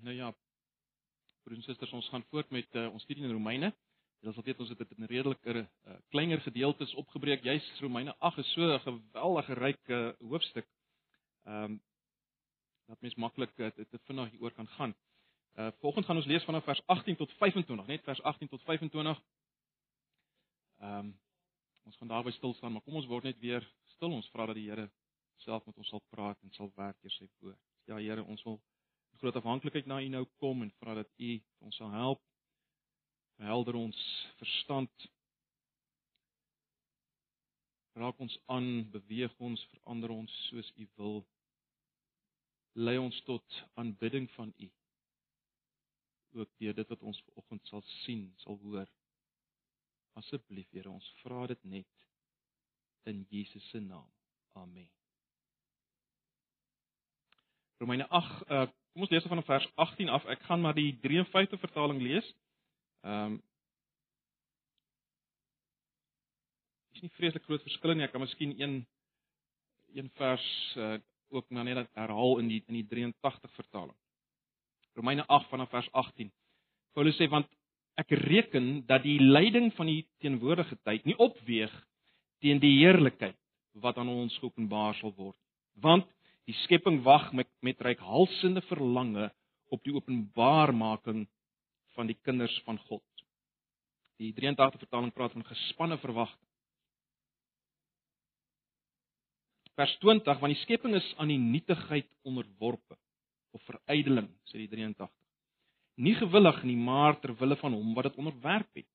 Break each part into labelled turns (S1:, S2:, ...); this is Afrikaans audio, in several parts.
S1: Nou ja, broers en susters, ons gaan voort met uh, ons studie in Romeine. Julle sal weet ons het dit in redeliker uh, kleiner gedeeltes opgebreek. Jy's Romeine 8 is so 'n geweldige ryk uh, hoofstuk. Ehm um, dat mens maklik uh, te vinnig hieroor kan gaan. Uh volgende gaan ons lees vanaf vers 18 tot 25, net vers 18 tot 25. Ehm um, ons gaan daarby stil staan, maar kom ons word net weer stil. Ons vra dat die Here self met ons sal praat en sal werk deur sy woord. Ja Here, ons wil groot afhanklikheid na U nou kom en vra dat U ons sal help. Helder ons verstand. Raak ons aan, beweeg ons, verander ons soos U wil. Lei ons tot aanbidding van U. Ook deur dit wat ons vanoggend sal sien, sal hoor. Asseblief Here, ons vra dit net in Jesus se naam. Amen. Romeine 8 uh kom ons lees van vers 18 af. Ek gaan maar die 53 vertaling lees. Ehm um, Is nie vreeslik groot verskille nie. Ek kan miskien een een vers uh ook maar net herhaal in die in die 83 vertaling. Romeine 8 vanaf vers 18. Paulus sê want ek reken dat die lyding van die teenwoordige tyd nie opweeg teen die heerlikheid wat aan ons geopenbaar sal word. Want Die skepping wag met met reikhalsende verlange op die openbaarmaking van die kinders van God. Die 83 vertaling praat van gespanne verwagting. Vers 20, want die skepping is aan die nietigheid onderworpe of verydeling, sê die 83. Nie gewillig nie, maar ter wille van hom wat dit onderwerp het.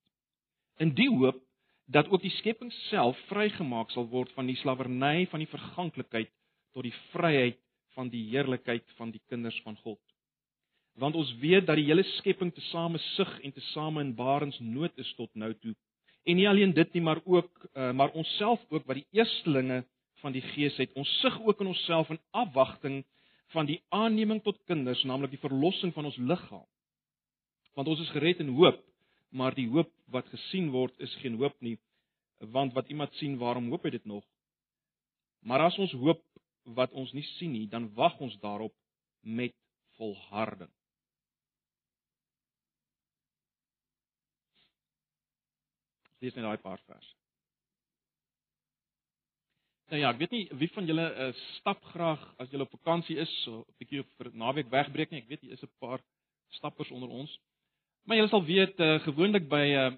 S1: In die hoop dat ook die skepping self vrygemaak sal word van die slawerny van die verganklikheid tot die vryheid van die heerlikheid van die kinders van God. Want ons weet dat die hele skepping tesame sug en tesame in barensnood is tot nou toe. En nie alleen dit nie, maar ook uh, maar onsself ook wat die eerstelinge van die gees het. Ons sug ook in onsself in afwagting van die aanneming tot kinders, naamlik die verlossing van ons liggaam. Want ons is gered in hoop, maar die hoop wat gesien word is geen hoop nie, want wat iemand sien, waarom hoop hy dit nog? Maar as ons hoop wat ons nie sien nie, dan wag ons daarop met volharding. Dis net daai paar vers. Nou ja, ek weet nie wie van julle uh, stap graag as julle op vakansie is, so 'n bietjie vir naweek wegbreek nie. Ek weet hier is 'n paar stappers onder ons. Maar julle sal weet uh, gewoonlik by uh,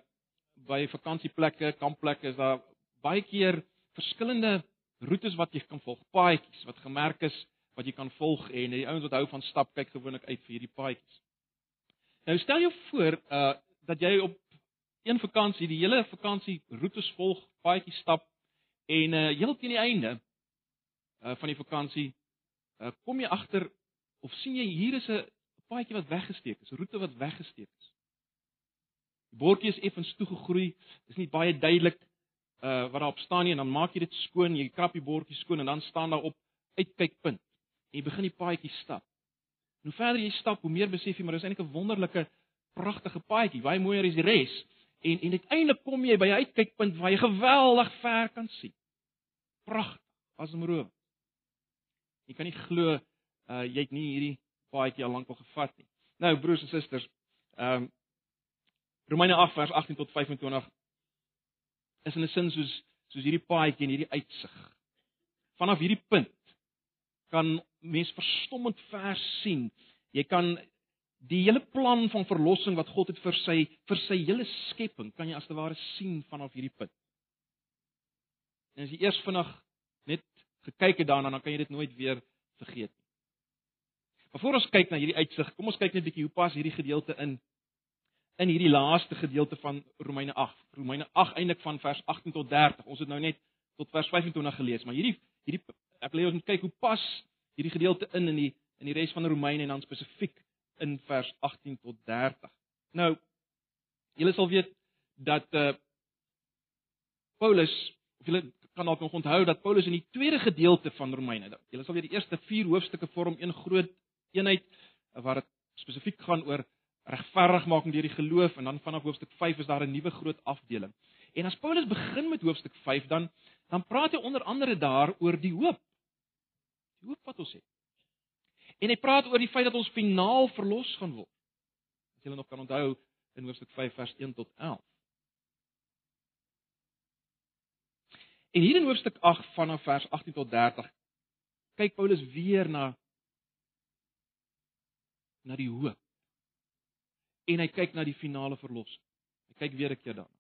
S1: by vakansieplekke, kampplekke is daar baie keer verskillende roetes wat jy kan volg, paadjies wat gemerk is wat jy kan volg en die ouens wat hou van stap kyk gewoonlik uit vir hierdie paadjies. Nou stel jou voor uh dat jy op een vakansie die hele vakansie roetes volg, paadjies stap en uh heel teen die einde uh van die vakansie uh kom jy agter of sien jy hier is 'n paadjie wat weggesteek is, 'n roete wat weggesteek is. Die bordjie is effens toegegroei, is nie baie duidelik uh wat daarop staan nie en dan maak jy dit skoon, jy krap die bordjie skoon en dan staan daar op uitkykpunt. En jy begin die paadjie stap. En hoe verder jy stap, hoe meer besef jy maar dis eintlik 'n wonderlike pragtige paadjie. Baie mooier is die res. En en uiteindelik kom jy by 'n uitkykpunt waar jy geweldig ver kan sien. Pragtig, asemroop. Jy kan nie glo uh jy het nie hierdie paadjie al lank al gevat nie. Nou broers en susters, ehm um, Romeine 8 vers 18 tot 25 is in 'n sin soos soos hierdie paadjie en hierdie uitsig. Vanaf hierdie punt kan mens verstommend ver sien. Jy kan die hele plan van verlossing wat God het vir sy vir sy hele skepping kan jy as te ware sien vanaf hierdie punt. En as jy eers vinnig net gekyk het daarna, dan kan jy dit nooit weer vergeet nie. Maar voor ons kyk na hierdie uitsig, kom ons kyk net 'n bietjie hoe pas hierdie gedeelte in in hierdie laaste gedeelte van Romeine 8. Romeine 8 eintlik van vers 18 tot 30. Ons het nou net tot vers 25 gelees, maar hierdie hierdie ek wil hê ons moet kyk hoe pas hierdie gedeelte in in die in die res van Romeine en dan spesifiek in vers 18 tot 30. Nou julle sal weet dat uh Paulus of julle kan dalk nog onthou dat Paulus in die tweede gedeelte van Romeine, julle sal weet die eerste 4 hoofstukke vorm een groot eenheid waar dit spesifiek gaan oor regverdigmaking deur die geloof en dan vanaf hoofstuk 5 is daar 'n nuwe groot afdeling. En as Paulus begin met hoofstuk 5 dan dan praat hy onder andere daar oor die hoop. Die hoop wat ons het. En hy praat oor die feit dat ons finaal verlos gaan word. As julle nog kan onthou in hoofstuk 5 vers 1 tot 11. En hier in hoofstuk 8 vanaf vers 18 tot 30 kyk Paulus weer na na die hoop. En hy kyk na die finale verlossing. Hy kyk weer 'n keer daarna.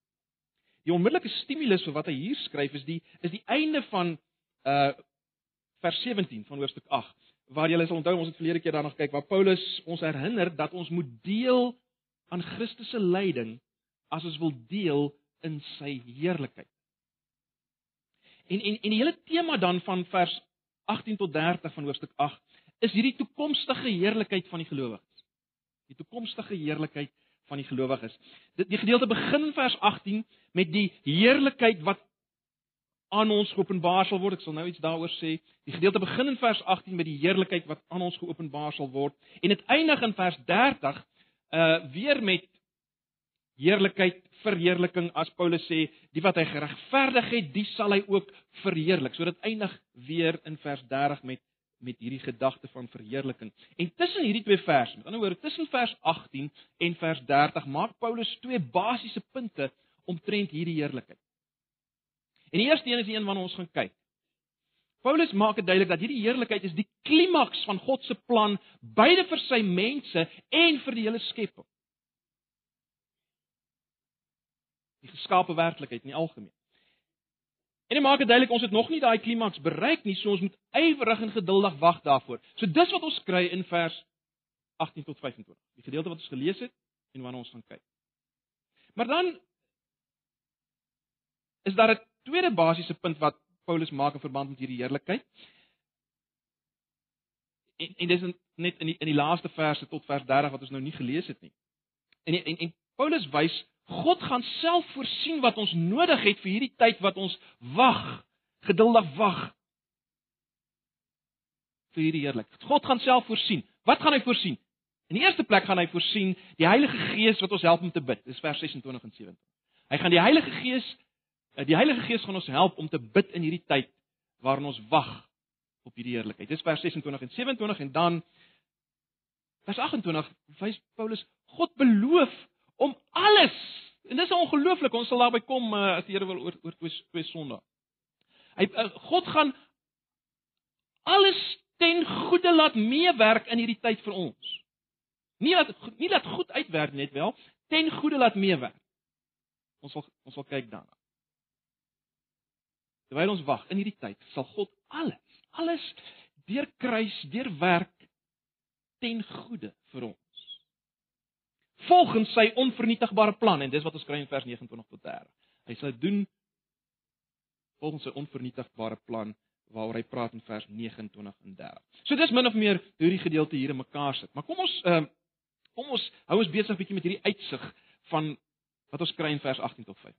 S1: Die onmiddellike stimulus vir wat hy hier skryf is die is die einde van uh vers 17 van hoofstuk 8 waar jy sal onthou ons het verlede keer daarna gekyk waar Paulus ons herinner dat ons moet deel aan Christus se lyding as ons wil deel in sy heerlikheid. En en en die hele tema dan van vers 18 tot 30 van hoofstuk 8 is hierdie toekomstige heerlikheid van die gelowiges. Die toekomstige heerlikheid van die gelowiges. Dit die gedeelte begin vers 18 met die heerlikheid wat aan ons geopenbaar sal word. Ek sal nou iets daaroor sê. Die gedeelte begin in vers 18 met die heerlikheid wat aan ons geopenbaar sal word en dit eindig in vers 30 uh weer met heerlikheid, verheerliking as Paulus sê, die wat hy geregverdig het, die sal hy ook verheerlik. So dit eindig weer in vers 30 met met hierdie gedagte van verheerliking. En tussen hierdie twee verse, met ander woorde tussen vers 18 en vers 30 maak Paulus twee basiese punte omtrent hierdie heerlikheid. En die eerste een is die een waarna ons gaan kyk. Paulus maak dit duidelik dat hierdie heerlikheid is die klimaks van God se plan beide vir sy mense en vir die hele skepping. Die geskaapte werklikheid in die algemeen. En hy maak dit duidelik ons het nog nie daai klimaks bereik nie, so ons moet ywerig en geduldig wag daarvoor. So dis wat ons kry in vers 18 tot 25. Die gedeelte wat ons gelees het en waarna ons gaan kyk. Maar dan is daar 'n tweede basiese punt wat Paulus maak in verband met hierdie heerlikheid. En en dis net in die in die laaste verse tot vers 30 wat ons nou nie gelees het nie. En en, en Paulus wys God gaan self voorsien wat ons nodig het vir hierdie tyd wat ons wag, geduldig wag vir hierdie heerlikheid. God gaan self voorsien. Wat gaan hy voorsien? In die eerste plek gaan hy voorsien die Heilige Gees wat ons help om te bid. Dis vers 26 en 27. Hy gaan die Heilige Gees eh, die Heilige Gees gaan ons help om te bid in hierdie tyd waarin ons wag op hierdie heerlikheid. Dis vers 26 en 27 en dan vers 28 wys Paulus God beloof om alles. En dis ongelooflik, ons sal daarby kom uh, as die Here wil oor oor twee, Sondae. Hy uh, God gaan alles ten goeie laat meewerk in hierdie tyd vir ons. Nie dat nie dat goed uitwerk net wel, ten goeie laat meewerk. Ons sal ons sal kyk daarna. Terwyl ons wag in hierdie tyd, sal God alles, alles deur kruis, deur werk ten goeie vir ons volgens sy onvernietigbare plan en dis wat ons kry in vers 29 tot 30. Hy sal doen volgens sy onvernietigbare plan waaroor hy praat in vers 29 en 30. So dis min of meer hoe hierdie gedeelte hier in mekaar sit. Maar kom ons ehm uh, kom ons hou ons besig bietjie met hierdie uitsig van wat ons kry in vers 18 tot 5.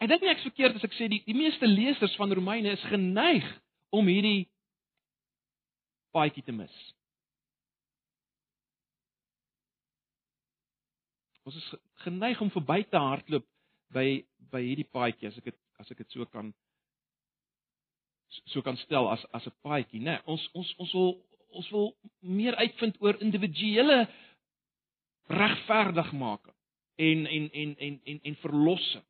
S1: Ek dink nie ek's verkeerd as ek sê die die meeste lesers van Romeine is geneig om hierdie paadjie te mis. Ons is geneig om verby te hardloop by by hierdie paadjie as ek dit as ek dit so kan so kan stel as as 'n paadjie, né? Nee, ons ons ons wil ons wil meer uitvind oor individuele regverdigmaking en en en en en en verlossing.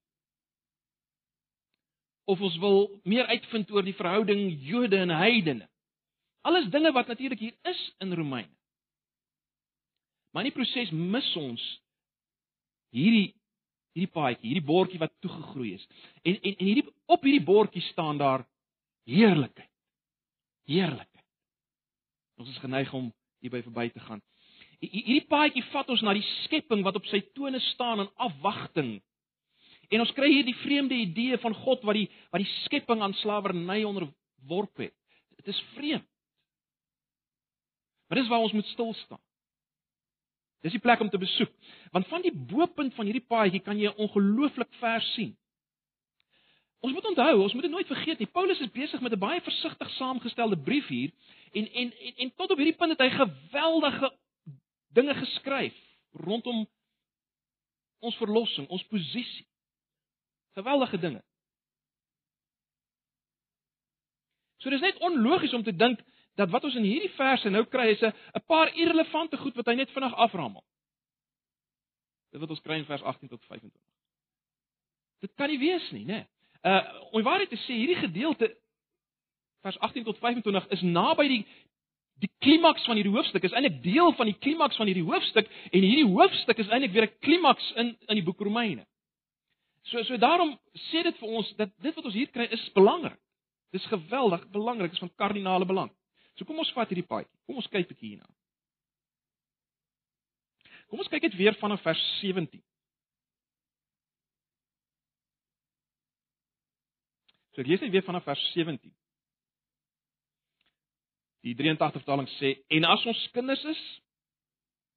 S1: Of ons wil meer uitvind oor die verhouding Jode en heidene. Alles dinge wat natuurlik hier is in Romeine. Maar in die proses mis ons hierdie hierdie paadjie, hierdie bordjie wat toegegroei is. En en en hierdie op hierdie bordjie staan daar heerlikheid. Heerlikheid. Ons is geneig om hierby verby te gaan. Hierdie paadjie vat ons na die skepping wat op sy tone staan in afwagting. En ons kry hier die vreemde idee van God wat die wat die skepping aan slawerny onderworp het. Dit is vreemd. Maar dis waar ons moet stil staan. Dis die plek om te besoek. Want van die bo-punt van hierdie paadjie kan jy 'n ongelooflik ver sien. Ons moet onthou, ons moet dit nooit vergeet nie. Paulus is besig met 'n baie versigtig saamgestelde brief hier en en en, en tot op hierdie punt het hy geweldige dinge geskryf rondom ons verlossing, ons posisie. Geweldige dinge. So dis net onlogies om te dink dat wat ons in hierdie verse nou kry is 'n paar irrelevante goed wat hy net vinnig aframmel. Dit wat ons kry in vers 18 tot 25. Dit kan nie wees nie, né? Nee. Uh om waarheid te sê, hierdie gedeelte vers 18 tot 25 is naby die die klimaks van hierdie hoofstuk. Is eintlik deel van die klimaks van hierdie hoofstuk en hierdie hoofstuk is eintlik weer 'n klimaks in in die boek Romeine. So so daarom sê dit vir ons dat dit wat ons hier kry is belangrik. Dis geweldig belangrik, is van kardinale belang. So kom ons vat hierdie paadjie. Kom ons kyk 'n bietjie hierna. Kom ons kyk net weer vanaf vers 17. So ek lees net weer vanaf vers 17. Die 83 vertaling sê en as ons kinders is,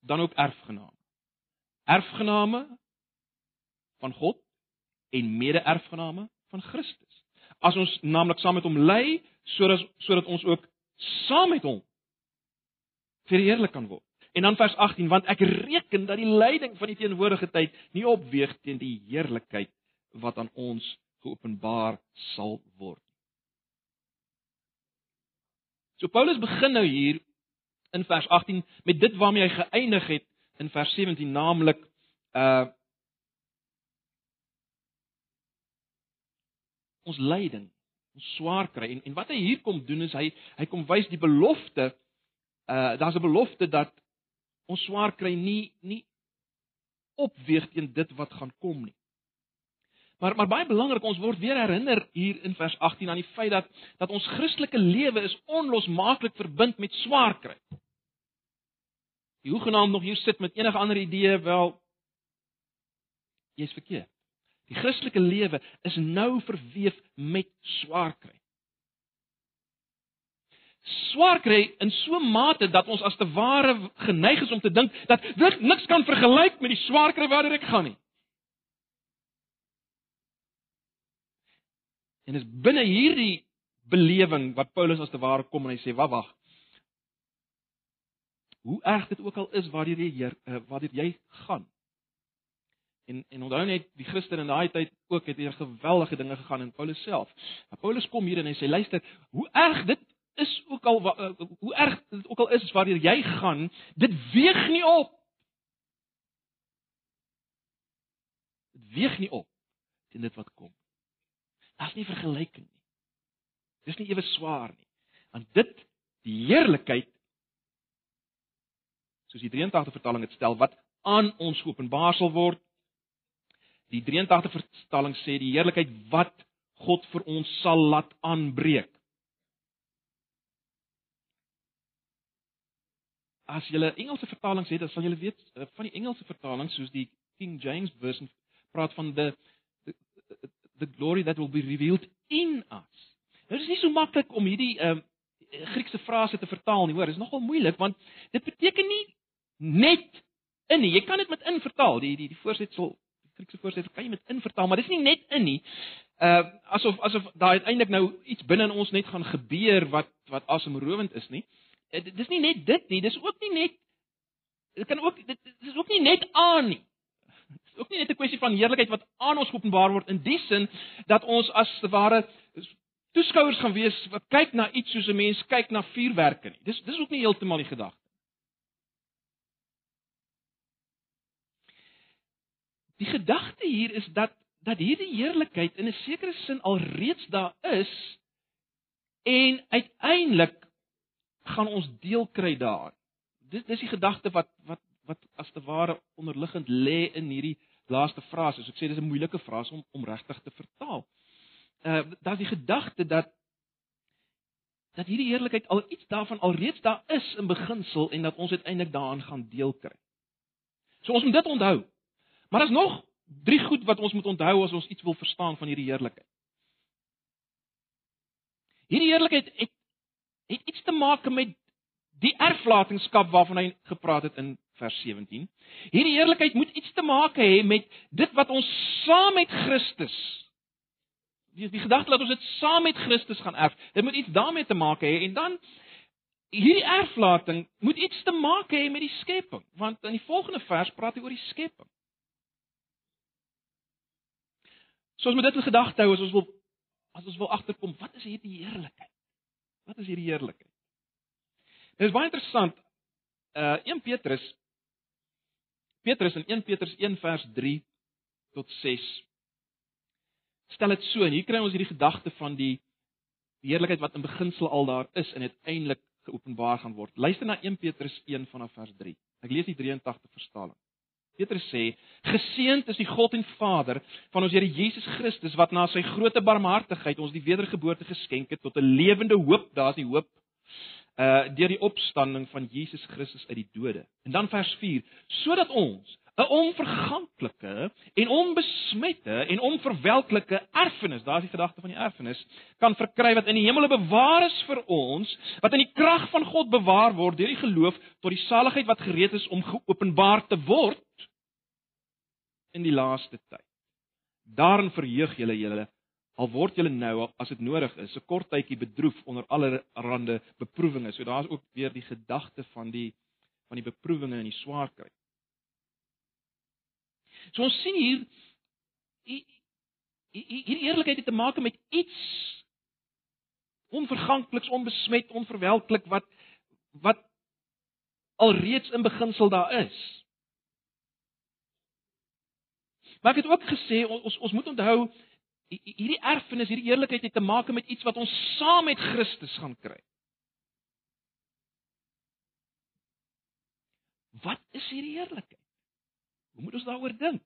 S1: dan ook erfgename. Erfgename van God en mede-erfgename van Christus. As ons naamlik saam met hom ly, sodat sodat ons ook saam met hom verheerlik kan word. En dan vers 18, want ek reken dat die lyding van die teenwoordige tyd nie opweeg teen die heerlikheid wat aan ons geopenbaar sal word. So Paulus begin nou hier in vers 18 met dit waarmee hy geëindig het in vers 17 naamlik uh ons lyding, swaar kry en en wat hy hier kom doen is hy hy kom wys die belofte uh daar's 'n belofte dat ons swaar kry nie nie opweeg teen dit wat gaan kom nie. Maar maar baie belangrik, ons word weer herinner hier in vers 18 aan die feit dat dat ons Christelike lewe is onlosmaaklik verbind met swaar kry. Jy hoegenaamd nog hier sit met enige ander idee, wel jy's verkeerd. Die Christelike lewe is nou verweef met swaar kry. Swaar kry in so 'n mate dat ons as te ware geneig is om te dink dat dit niks kan vergelyk met die swaar kry waartoe ek gaan nie. En dis binne hierdie belewing wat Paulus as te ware kom en hy sê, "Wag, wag. Hoe erg dit ook al is waar jy hier uh, waar jy gaan." En en onthou net die Christen in daai tyd ook het hier geweldige dinge gegaan in Paulus self. Maar Paulus kom hier en hy sê, "Luister, hoe erg dit is ook al uh, hoe erg dit ook al is waar jy gaan, dit weeg nie op. Dit weeg nie op teen dit wat kom." Daar's nie vergelyking nie. Dis nie ewe swaar nie. Want dit die heerlikheid soos die 83 vertaling dit stel wat aan ons geopenbaar sal word. Die 83 vertaling sê die heerlikheid wat God vir ons sal laat aanbreek. As 'n Engelse vertaling het, dan sal jy weet eh, van die Engelse vertaling soos die King James version praat van the the glory that will be revealed in us. Nou dis nie so maklik om hierdie ehm uh, Griekse frase te vertaal nie, hoor, dit is nogal moeilik want dit beteken nie net in nie. Jy kan dit met in vertaal. Die die die voorsetsel, Griekse voorsetsel kan jy met in vertaal, maar dis nie net in nie. Uh asof asof daar uiteindelik nou iets binne in ons net gaan gebeur wat wat asemrowend is nie. Uh, dis nie net dit nie, dis ook nie net dit kan ook dit, dit is ook nie net aan nie ook nie net 'n kwessie van heerlikheid wat aan ons openbaar word in die sin dat ons as te ware toeskouers gaan wees wat kyk na iets soos 'n mens kyk na vuurwerke nie. Dis dis ook nie heeltemal die gedagte. Die gedagte hier is dat dat hierdie heerlikheid in 'n sekere sin al reeds daar is en uiteindelik gaan ons deel kry daarin. Dis dis die gedagte wat wat wat as te ware onderliggend lê in hierdie laaste frase. So ek sê dis 'n moeilike frase om om regtig te vertaal. Uh daar's die gedagte dat dat hierdie heerlikheid al iets daarvan alreeds daar is in beginsel en dat ons uiteindelik daaraan gaan deel kry. So ons moet dit onthou. Maar daar's nog drie goed wat ons moet onthou as ons iets wil verstaan van hierdie heerlikheid. Hierdie heerlikheid het het iets te maak met die erflatingskap waarvan hy gepraat het in vers 17. Hierdie heerlikheid moet iets te maak hê met dit wat ons saam met Christus die die gedagte dat ons dit saam met Christus gaan erf. Dit moet iets daarmee te maak hê en dan hierdie erflating moet iets te maak hê met die skepping, want in die volgende vers praat hy oor die skepping. Soos met dit in gedagte hou as ons wil as ons wil agterkom, wat is hierdie heerlikheid? Wat is hierdie heerlikheid? Dit is baie interessant. Uh 1 Petrus Petrus in 1 Petrus 1 vers 3 tot 6 stel dit so en hier kry ons hierdie gedagte van die die heerlikheid wat in beginsel al daar is en uiteindelik geopenbaar gaan word. Luister na 1 Petrus 1 vanaf vers 3. Ek lees die 83 vertaling. Petrus sê: Geseënd is die God en Vader van ons Here Jesus Christus wat na sy groote barmhartigheid ons die wedergeboorte geskenk het tot 'n lewende hoop, daar's die hoop uh deur die opstanding van Jesus Christus uit die dode. En dan vers 4: sodat ons 'n onverganklike en onbesmette en onverwelklike erfenis, daar's die gedagte van die erfenis, kan verkry wat in die hemele bewaar is vir ons, wat in die krag van God bewaar word deur die geloof tot die saligheid wat gereed is om geopenbaar te word in die laaste tyd. Daarin verheug julle julle al word julle nou as dit nodig is 'n kort tydjie bedroef onder allerlei beproewinge. So daar's ook weer die gedagte van die van die beproewinge en die swaar kry. So ons sien hier hier eerlikheid het te maak met iets onvergankliks, onbesmet, onverwelklik wat wat alreeds in beginsel daar is. Maar ek het ook gesê ons ons moet onthou hierdie erfenis, hierdie eerlikheid het te maak met iets wat ons saam met Christus gaan kry. Wat is hierdie eerlikheid? Hoe moet ons daaroor dink?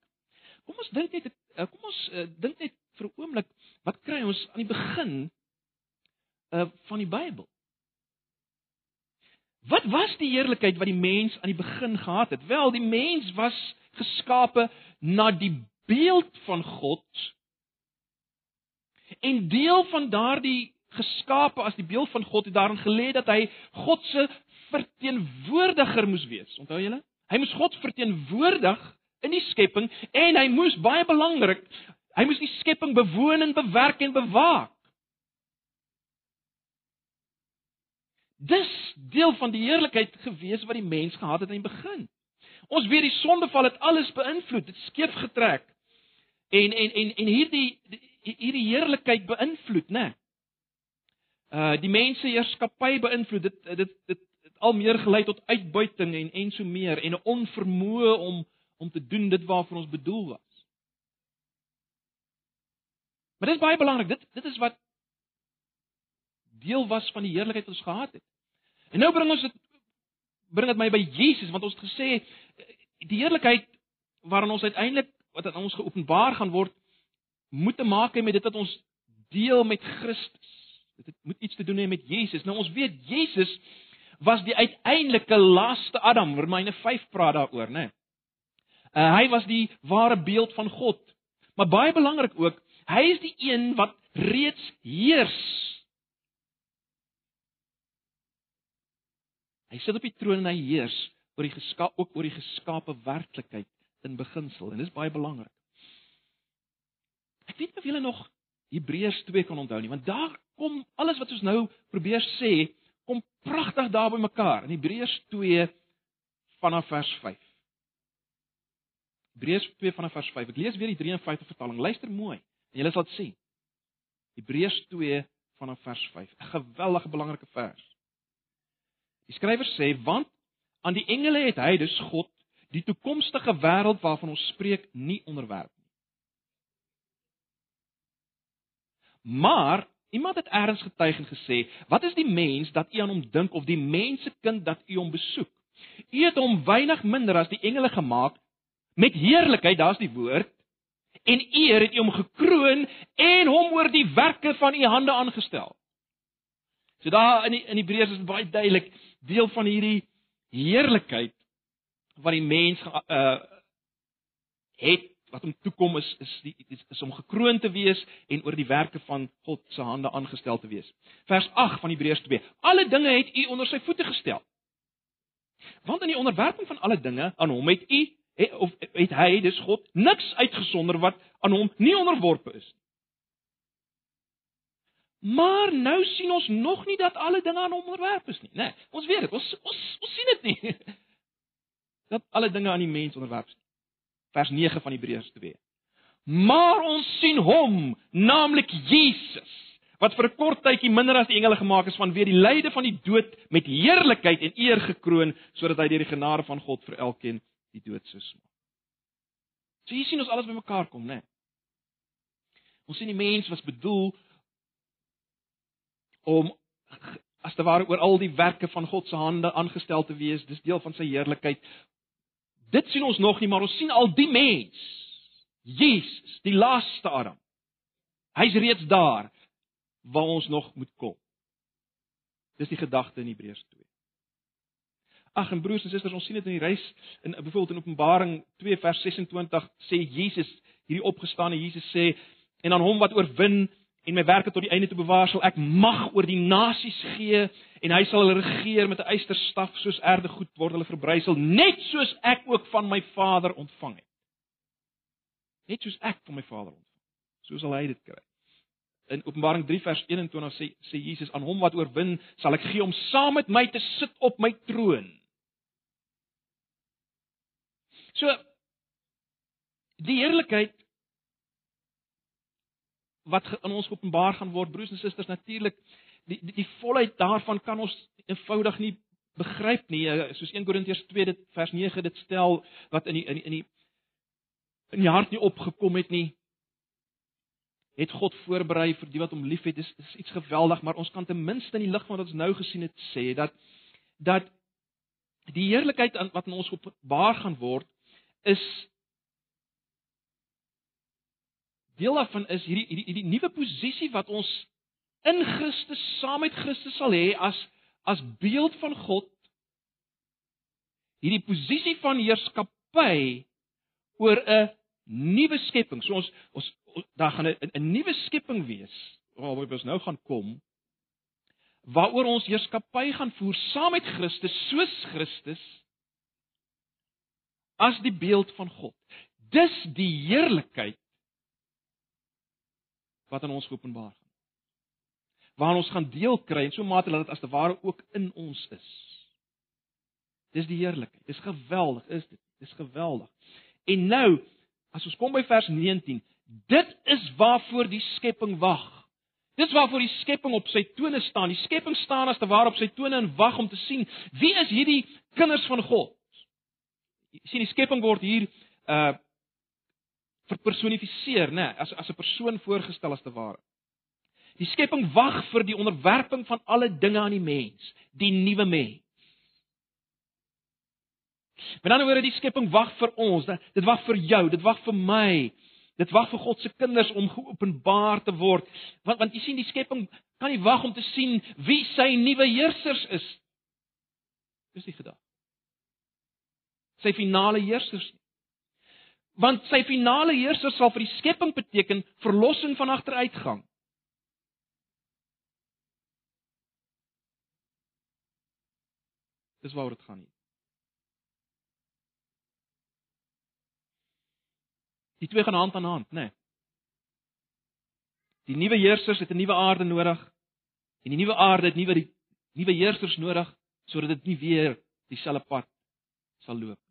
S1: Kom ons dink net eh, kom ons uh, dink net vir 'n oomblik wat kry ons aan die begin uh van die Bybel? Wat was die heerlikheid wat die mens aan die begin gehad het? Wel, die mens was geskape na die beeld van God. En deel van daardie geskape as die beeld van God het daarin gelê dat hy God se verteenwoordiger moes wees. Onthou julle? Hy moes God verteenwoordig in die skepping en hy moes baie belangrik, hy moes die skepping bewoon en bewerk en bewaak. Dis deel van die heerlikheid gewees wat die mens gehad het aan die begin. Ons weet die sondeval het alles beïnvloed, dit skeef getrek. En en en en hierdie hierdie heerlikheid beïnvloed, né? Uh die mense heerskappy beïnvloed dit dit dit het al meer gelei tot uitbuiting en en so meer en 'n onvermoë om om te doen dit waarvoor ons bedoel was. Maar dit is baie belangrik. Dit dit is wat deel was van die heerlikheid wat ons gehad het. En nou bring ons dit bring dit my by Jesus want ons het gesê die heerlikheid waarin ons uiteindelik wat aan ons geopenbaar gaan word moet te maak hê met dit wat ons deel met Christus. Dit moet iets te doen hê met Jesus. Nou ons weet Jesus was die uiteindelike laaste Adam. Romeine 5 praat daaroor, né? Nee. Uh, hy was die ware beeld van God. Maar baie belangrik ook, hy is die een wat reeds heers. Hy sit op die troon en hy heers oor die geskaap ook oor die geskape werklikheid in beginsel en dis baie belangrik. Ek weet nie of julle nog Hebreërs 2 kan onthou nie, want daar kom alles wat ons nou probeer sê, kom pragtig daar by mekaar in Hebreërs 2 vanaf vers 5. Hebreërs 2 vanaf vers 5. Ek lees weer die 53 vertaling. Luister mooi en julle sal dit sien. Hebreërs 2 vanaf vers 5. 'n Geweldige belangrike vers. Die skrywer sê want aan die engele het hy dus God die toekomstige wêreld waarvan ons spreek nie onderwerp nie. Maar iemand het eers getuig en gesê, "Wat is die mens dat u aan hom dink of die mensekind dat u hom besoek? U het hom weinig minder as die engele gemaak met heerlikheid, daar's die woord, en eer het U hom gekroon en hom oor die werke van U hande aangestel. So daar in die, in Hebreërs is baie duidelik deel van hierdie heerlikheid wat die mens uh het wat hom toekom is is die is, is om gekroon te wees en oor die werke van God se hande aangestel te wees. Vers 8 van Hebreërs 2. Alle dinge het U onder sy voete gestel. Want in die onderwerping van alle dinge aan hom het U het, of het hy dis God niks uitgesonder wat aan hom nie onderworpe is nie. Maar nou sien ons nog nie dat alle dinge aan hom onderwerp is nie, né? Nee, ons weet dit, ons ons ons sien dit nie. Dat alle dinge aan die mens onderwerp is. Vers 9 van Hebreërs 2. Maar ons sien hom, naamlik Jesus, wat vir 'n kort tydjie minder as die engele gemaak is vanweë die lyde van die dood met heerlikheid en eer gekroon sodat hy deur die genade van God vir elkeen die dood sou smaak. So hier sien ons alles bymekaar kom, né? Nee. Ons sien die mens was bedoel om as te ware oor al die werke van God se hande aangestel te wees, dis deel van sy heerlikheid. Dit sien ons nog nie, maar ons sien al die mens. Jesus, die laaste Adam. Hy's reeds daar waar ons nog moet kom. Dis die gedagte in Hebreërs 2. Ag en broers en susters, ons sien dit in die reis in byvoorbeeld in Openbaring 2 vers 26 sê Jesus, hierdie opgestane Jesus sê en aan hom wat oorwin en my werke tot die einde te bewaar sal ek mag oor die nasies gee en hy sal regeer met 'n eysterstaf soos erde goed word hulle verbrysel net soos ek ook van my Vader ontvang het. Net soos ek van my Vader ontvang so sal hy dit kry. In Openbaring 3 vers 21 sê sê Jesus aan hom wat oorwin sal ek gee om saam met my te sit op my troon so die heerlikheid wat in ons openbaar gaan word broers en susters natuurlik die die, die volheid daarvan kan ons eenvoudig nie begryp nie. Eh, soos 1 Korintiërs 2 dit vers 9 dit stel wat in die in die in die in die hart nie opgekom het nie het God voorberei vir die wat hom liefhet dis is iets geweldig maar ons kan ten minste in die lig van wat ons nou gesien het sê dat dat die heerlikheid wat in ons openbaar gaan word is deel daarvan is hierdie hierdie hierdie nuwe posisie wat ons in Christus saam met Christus sal hê as as beeld van God. Hierdie posisie van heerskappy oor 'n nuwe skepping. So ons ons daar gaan 'n 'n nuwe skepping wees waarop ons nou gaan kom waaroor ons heerskappy gaan voer saam met Christus soos Christus as die beeld van God. Dis die heerlikheid wat aan ons geopenbaar gaan. Waar ons gaan deel kry en so mate dat dit as te ware ook in ons is. Dis die heerlikheid. Dis geweldig, is dit? Dis geweldig. En nou, as ons kom by vers 19, dit is waarvoor die skepping wag. Dis waarvoor die skepping op sy tone staan. Die skepping staan as te ware op sy tone en wag om te sien wie is hierdie kinders van God. Sien die skepping word hier uh verpersonifiseer, né, as as 'n persoon voorgestel as te ware. Die skepping wag vir die onderwerping van alle dinge aan die mens, die nuwe mens. Met ander woorde, die skepping wag vir ons, dit wag vir jou, dit wag vir my. Dit wag vir God se kinders om geopenbaar te word. Want want jy sien die skepping kan nie wag om te sien wie sy nuwe heersers is. Dis die gedagte. Sy finale heersers want sy finale heerser sal vir die skepping beteken verlossing van agteruitgang. Dis waaroor dit gaan nie. Die twee gaan hand aan hand, né? Nee. Die nuwe heersers het 'n nuwe aarde nodig en die nuwe aarde het nuwe nuwe heersers nodig sodat dit nie weer dieselfde pad sal loop.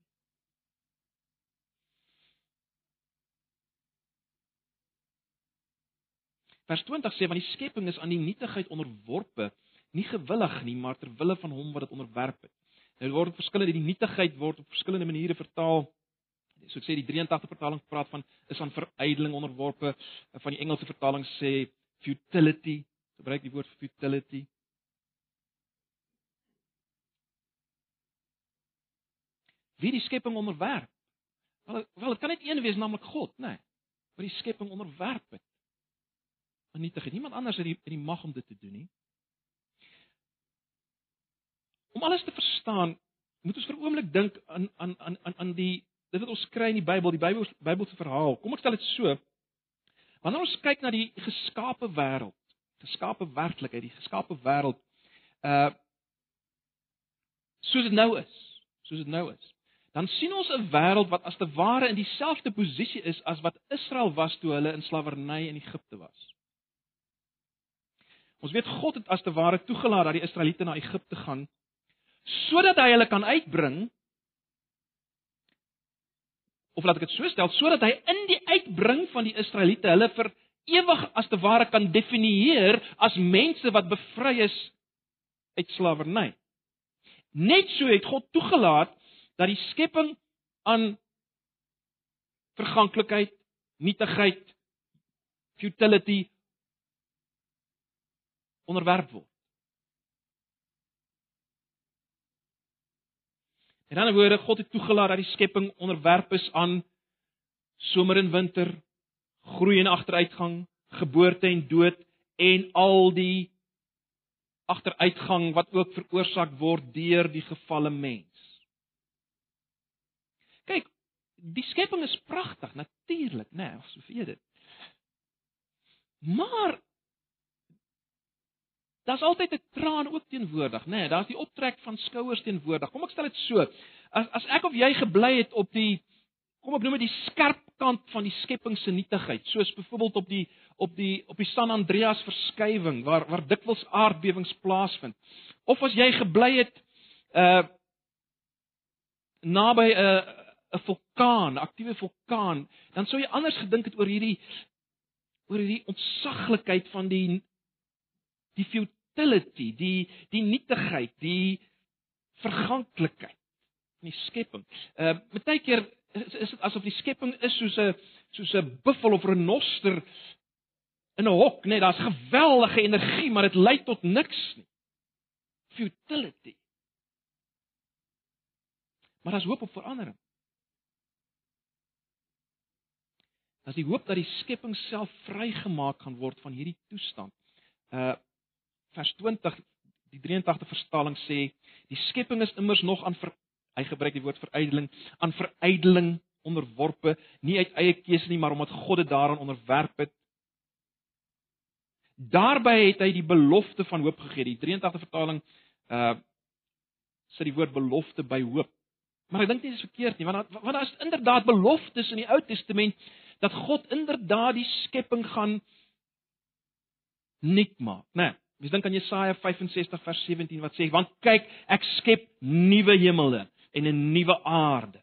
S1: Vers 20 sê want die skepping is aan die nietigheid onderworpe, nie gewillig nie, maar ter wille van hom wat dit onderwerp het. Nou word verskillende die nietigheid word op verskillende maniere vertaal. So ek sê die 83 vertaling praat van is aan verydeling onderworpe, van die Engelse vertaling sê futility, gebruik die woord futility. Wie die skepping onderwerp? Wel, wel dit kan net een wees, naamlik God, né? Nee, wat die skepping onderwerp het vernietig. Niemand anders het die, die mag om dit te doen nie. Om alles te verstaan, moet ons vir 'n oomblik dink aan aan aan aan aan die dit wat ons kry in die Bybel, die Bybel Bybelse verhaal. Kom ek stel dit so. Wanneer ons kyk na die geskape wêreld, geskape werklikheid, die geskape wêreld, uh soos dit nou is, soos dit nou is, dan sien ons 'n wêreld wat as te ware in dieselfde posisie is as wat Israel was toe hulle in slawerny in Egipte was. Ons weet God het as te ware toegelaat dat die Israeliete na Egipte gaan sodat hy hulle kan uitbring of laat ek dit so stel sodat hy in die uitbring van die Israeliete hulle vir ewig as te ware kan definieer as mense wat bevry is uit slawerny. Net so het God toegelaat dat die skepping aan verganklikheid, nietigheid, futility onderwerp word. In ander woorde, God het toegelaat dat die skepping onderwerp is aan somer en winter, groei en agteruitgang, geboorte en dood en al die agteruitgang wat ook veroorsaak word deur die gefalle mens. Kyk, die skepping is pragtig, natuurlik, né, nee, so vir dit. Maar daar's altyd 'n traan ook teenwoordig, né? Nee, daar's die optrek van skouers teenwoordig. Kom ek stel dit so. As as ek of jy gebly het op die kom ek noem dit die skerp kant van die skepping se nietigheid, soos byvoorbeeld op die op die op die San Andreas verskywing waar waar dikwels aardbewings plaasvind. Of as jy gebly het uh naby 'n uh, 'n vulkaan, 'n aktiewe vulkaan, dan sou jy anders gedink het oor hierdie oor hierdie ontsaglikheid van die die futility, die die nietigheid, die verganklikheid van die skepping. Uh baie keer is, is dit asof die skepping is soos 'n soos 'n buffel of renoster in 'n hok, net daar's geweldige energie, maar dit lei tot niks nie. Futility. Maar daar's hoop op verandering. As die hoop dat die skepping self vrygemaak gaan word van hierdie toestand. Uh vers 20 die 83 vertaling sê die skepping is immers nog aan ver, hy gebruik die woord verydeling aan verydeling onderworpe nie uit eie keuse nie maar omdat God dit daaraan onderwerp het. Daarbey het hy die belofte van hoop gegee. Die 83 vertaling uh sit die woord belofte by hoop. Maar ek dink nie dit is verkeerd nie want want daar is inderdaad beloftes in die Ou Testament dat God inderdaad die skepping gaan nuut maak nê nee. Mens dink aan Jesaja 65 vers 17 wat sê want kyk ek skep nuwe hemele en 'n nuwe aarde.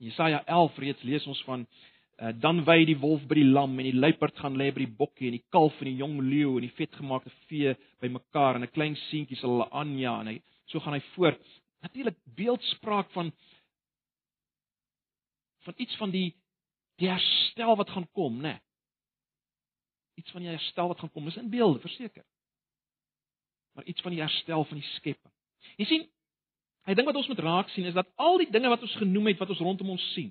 S1: Jesaja 11 reeds lees ons van uh, dan wy die wolf by die lam en die luiperd gaan lê by die bokkie en die kalf en die jong leeu en die vetgemaakte vee bymekaar en 'n klein seentjie sal hulle aanja en hy so gaan hy voort. Natuurlik beeldspraak van van iets van die die herstel wat gaan kom, né? Nee iets van die herstel wat gaan kom, is in beelde, verseker. Maar iets van die herstel van die skepping. Jy sien, hy ding wat ons moet raak sien is dat al die dinge wat ons genoem het wat ons rondom ons sien.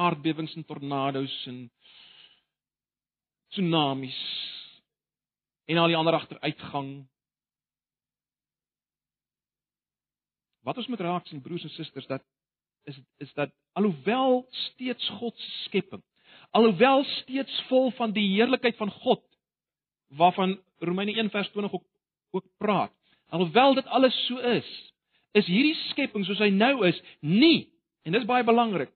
S1: Aardbewings en tornado's en tsunamies en al die ander agteruitgang. Wat ons moet raak sien broers en susters dat is is dat alhoewel steeds God se skepping, alhoewel steeds vol van die heerlikheid van God waarvan Romeine 1 vers 20 ook ook praat, alhoewel dit alles so is, is hierdie skepping soos hy nou is nie en dis baie belangrik.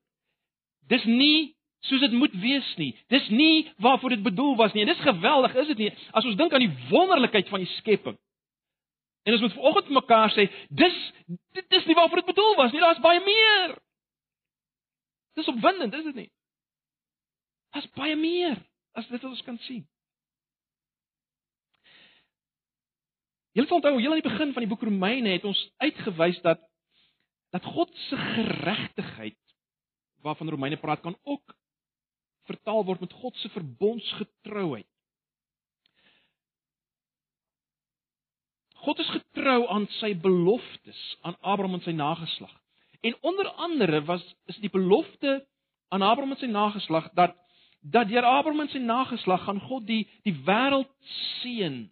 S1: Dis nie soos dit moet wees nie. Dis nie waarvoor dit bedoel was nie. En dis geweldig, is dit nie? As ons dink aan die wonderlikheid van die skepping. En ons moet vanoggend vir mekaar sê, dis dit is nie waarvoor dit bedoel was nie, daar's baie meer. Dis opwindend, is dit nie? Daar's baie meer as dit wat ons kan sien. Julle sal onthou, heel aan die begin van die boek Romeine het ons uitgewys dat dat God se geregtigheid waarvan Romeine praat kan ook vertaal word met God se verbondsgetrouheid. God is getrou aan sy beloftes aan Abraham en sy nageslag. En onder andere was is die belofte aan Abraham en sy nageslag dat dat deur Abraham en sy nageslag gaan God die die wêreld seën.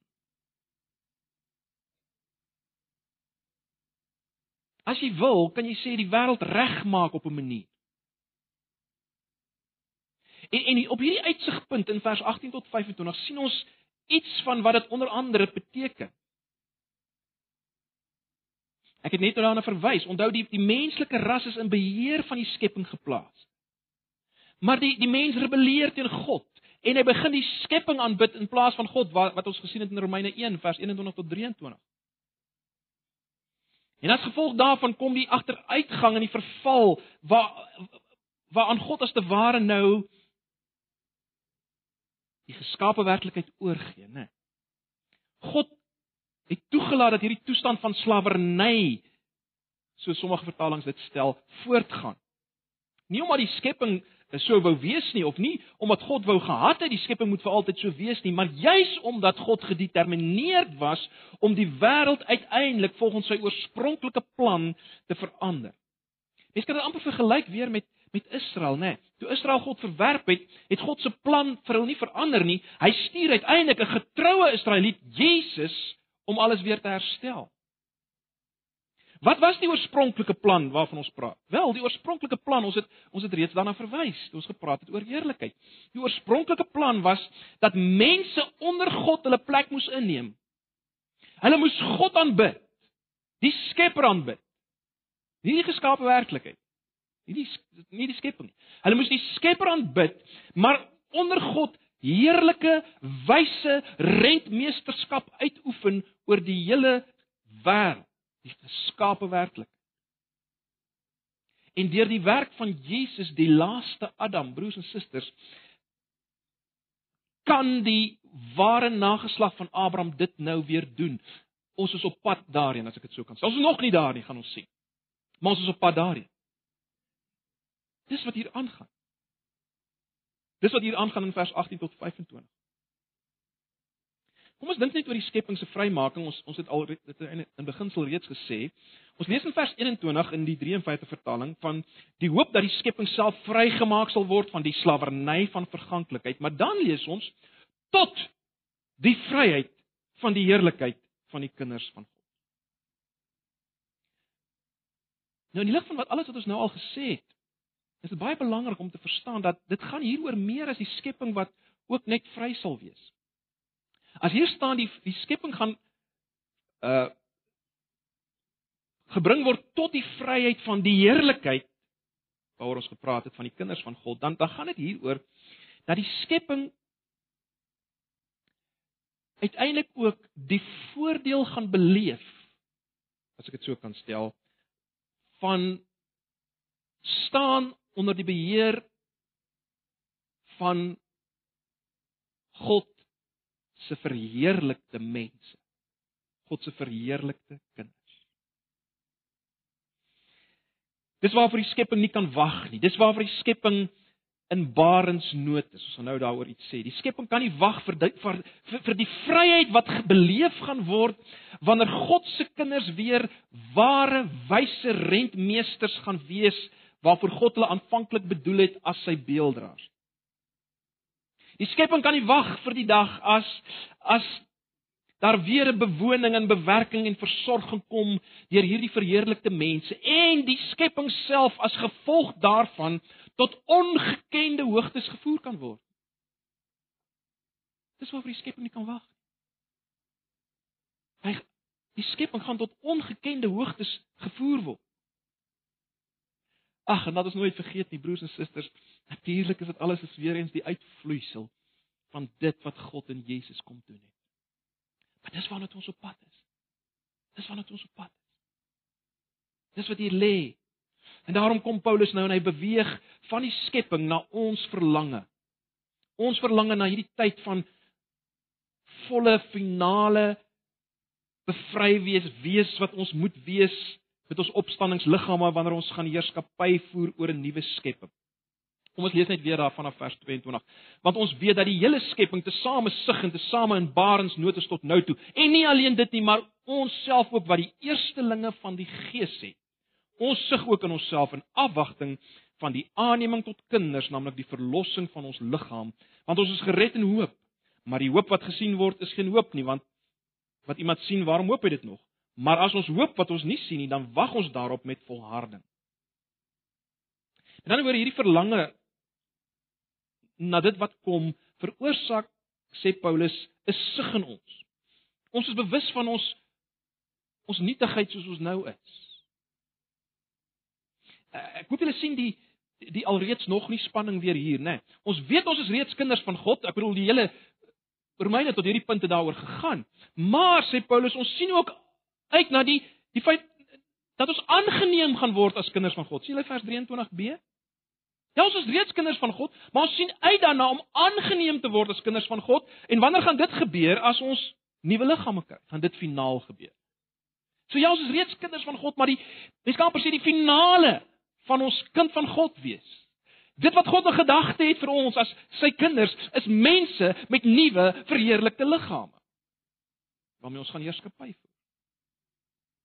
S1: As jy wil, kan jy sê die wêreld regmaak op 'n manier. En en op hierdie uitsigpunt in vers 18 tot 25 sien ons iets van wat dit onder andere beteken. Ek het net daarna verwys. Onthou die die menslike ras is in beheer van die skepping geplaas. Maar die die mens rebelleer teen God en hy begin die skepping aanbid in plaas van God wat wat ons gesien het in Romeine 1 vers 21 tot 23. En as gevolg daarvan kom die agteruitgang en die verval waar waar aan God as te ware nou die geskape werklikheid oorgee, né? God het toegelaat dat hierdie toestand van slawerny so sommige vertalings dit stel voortgaan. Nie omdat die skepping so wou wees nie of nie omdat God wou gehad het die skepping moet vir altyd so wees nie, maar juis omdat God gedetermineerd was om die wêreld uiteindelik volgens sy oorspronklike plan te verander. Mens kan dit amper vergelyk weer met met Israel, né? Nee. Toe Israel God verwerp het, het God se plan vir hulle nie verander nie. Hy stuur uiteindelik 'n getroue Israeliet, Jesus, om alles weer te herstel. Wat was die oorspronklike plan waarvan ons praat? Wel, die oorspronklike plan, ons het ons het reeds daarna verwys toe ons gepraat het oor heerlikheid. Die oorspronklike plan was dat mense onder God hulle plek moes inneem. Hulle moes God aanbid. Die Skepper aanbid. Nie die geskaapte werklikheid. Nie die nie die skepping nie. Hulle moes die Skepper aanbid, maar onder God heerlike wyse rentmeesterskap uitoefen oor die hele wêreld, die geskaapte werklik. En deur die werk van Jesus, die laaste Adam, broers en susters, kan die ware nageslag van Abraham dit nou weer doen. Ons is op pad daarheen, as ek dit so kan sê. Ons is nog nie daar nie, gaan ons sien. Maar ons is op pad daarheen. Dis wat hier aangaan. Dis wat hier aangaan in vers 18 tot 25. Kom ons dink net oor die skepping se vrymaking. Ons ons het al dit in in beginsel reeds gesê. Ons lees in vers 21 in die 53 vertaling van die hoop dat die skepping self vrygemaak sal word van die slawerny van verganklikheid, maar dan lees ons tot die vryheid van die heerlikheid van die kinders van God. Nou in die lig van wat alles wat ons nou al gesê het, is dit baie belangrik om te verstaan dat dit gaan hier oor meer as die skepping wat ook net vry sal wees. As hier staan die die skepping gaan uh gebring word tot die vryheid van die heerlikheid waaroor ons gepraat het van die kinders van God, dan dan gaan dit hier oor dat die skepping uiteindelik ook die voordeel gaan beleef as ek dit so kan stel van staan onder die beheer van God se verheerlikte mense. God se verheerlikte kinders. Dis waarvoor die skepping nie kan wag nie. Dis waarvoor die skepping in barensnood is. Ons gaan nou daaroor iets sê. Die skepping kan nie wag vir, vir vir vir die vryheid wat beleef gaan word wanneer God se kinders weer ware wyse rentmeesters gaan wees waarvoor God hulle aanvanklik bedoel het as sy beelddraers. Die skepping kan nie wag vir die dag as as daar weer 'n bewoning en bewerking en versorging kom deur hierdie verheerlikte mense en die skepping self as gevolg daarvan tot ongekende hoogtes gevoer kan word. Dis waarvoor die skepping nie kan wag nie. Hy die skepping gaan tot ongekende hoogtes gevoer word. Ag, en dat ons nooit vergeet nie, broers en susters, natuurlik is dit alles is weer eens die uitvloeisel van dit wat God in Jesus kom doen het. Maar dis waarna ons op pad is. Dis waarna ons op pad is. Dis wat hier lê. En daarom kom Paulus nou en hy beweeg van die skepping na ons verlange. Ons verlange na hierdie tyd van volle finale bevry wees, wees wat ons moet wees met ons opstanningsliggame wanneer ons gaan heerskappy voer oor 'n nuwe skepping. Kom ons lees net weer daar vanaf vers 22. Want ons weet dat die hele skepping tesame sug en tesame in barensnood is tot nou toe. En nie alleen dit nie, maar ons self ook wat die eerstelinge van die Gees het. Ons sug ook in onsself in afwagting van die aanneming tot kinders, naamlik die verlossing van ons liggaam, want ons is gered in hoop. Maar die hoop wat gesien word is geen hoop nie, want wat iemand sien, waarom hoop hy dit nog? Maar as ons hoop wat ons nie sien nie, dan wag ons daarop met volharding. En dan oor hierdie verlange na dit wat kom, veroorsaak sê Paulus 'n sug in ons. Ons is bewus van ons ons nietigheid soos ons nou is. Eh, ek hoop julle sien die die alreeds nog nie spanning weer hier, né? Nee. Ons weet ons is reeds kinders van God. Ek bedoel die hele Romeine tot hierdie punt het daaroor gegaan. Maar sê Paulus, ons sien ook uit na die die feit dat ons aangeneem gaan word as kinders van God. Sien jy vers 23b? Ja, ons is reeds kinders van God, maar ons sien uit daarna om aangeneem te word as kinders van God. En wanneer gaan dit gebeur as ons nuwe liggame kry? Gaan dit finaal gebeur? So ja, ons is reeds kinders van God, maar die mens kan presies die finale van ons kind van God wees. Dit wat God in gedagte het vir ons as sy kinders is mense met nuwe verheerlikte liggame. Waarmee ons gaan heerskappy voer.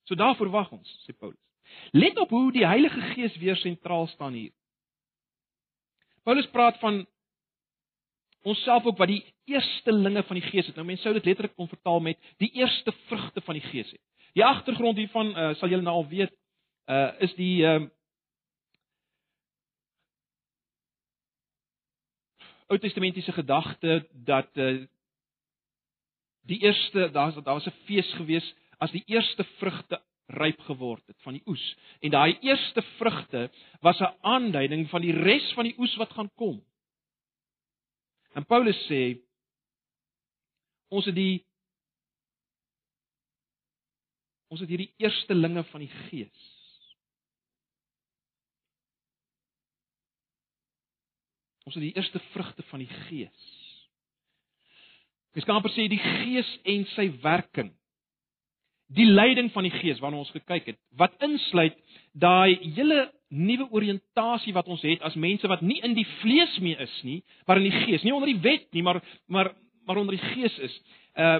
S1: So daarvoor wag ons, sê Paulus. Let op hoe die Heilige Gees weer sentraal staan hier. Paulus praat van onsself ook wat die eerstelinge van die Gees het. Nou mense sou dit letterlik kon vertaal met die eerste vrugte van die Gees het. Die agtergrond hiervan uh, sal julle nou al weet, uh is die uh Ou Testamentiese gedagte dat uh die eerste daar was daar was 'n fees gewees as die eerste vrugte ryp geword het van die oes. En daai eerste vrugte was 'n aanduiding van die res van die oes wat gaan kom. En Paulus sê ons het die ons het hierdie eerstelinge van die gees. Ons het die eerste vrugte van die gees. Mens kan amper sê die gees en sy werking die leiding van die Gees waarna ons gekyk het wat insluit daai hele nuwe oriëntasie wat ons het as mense wat nie in die vlees mee is nie maar in die Gees nie onder die wet nie maar maar maar onder die Gees is. Uh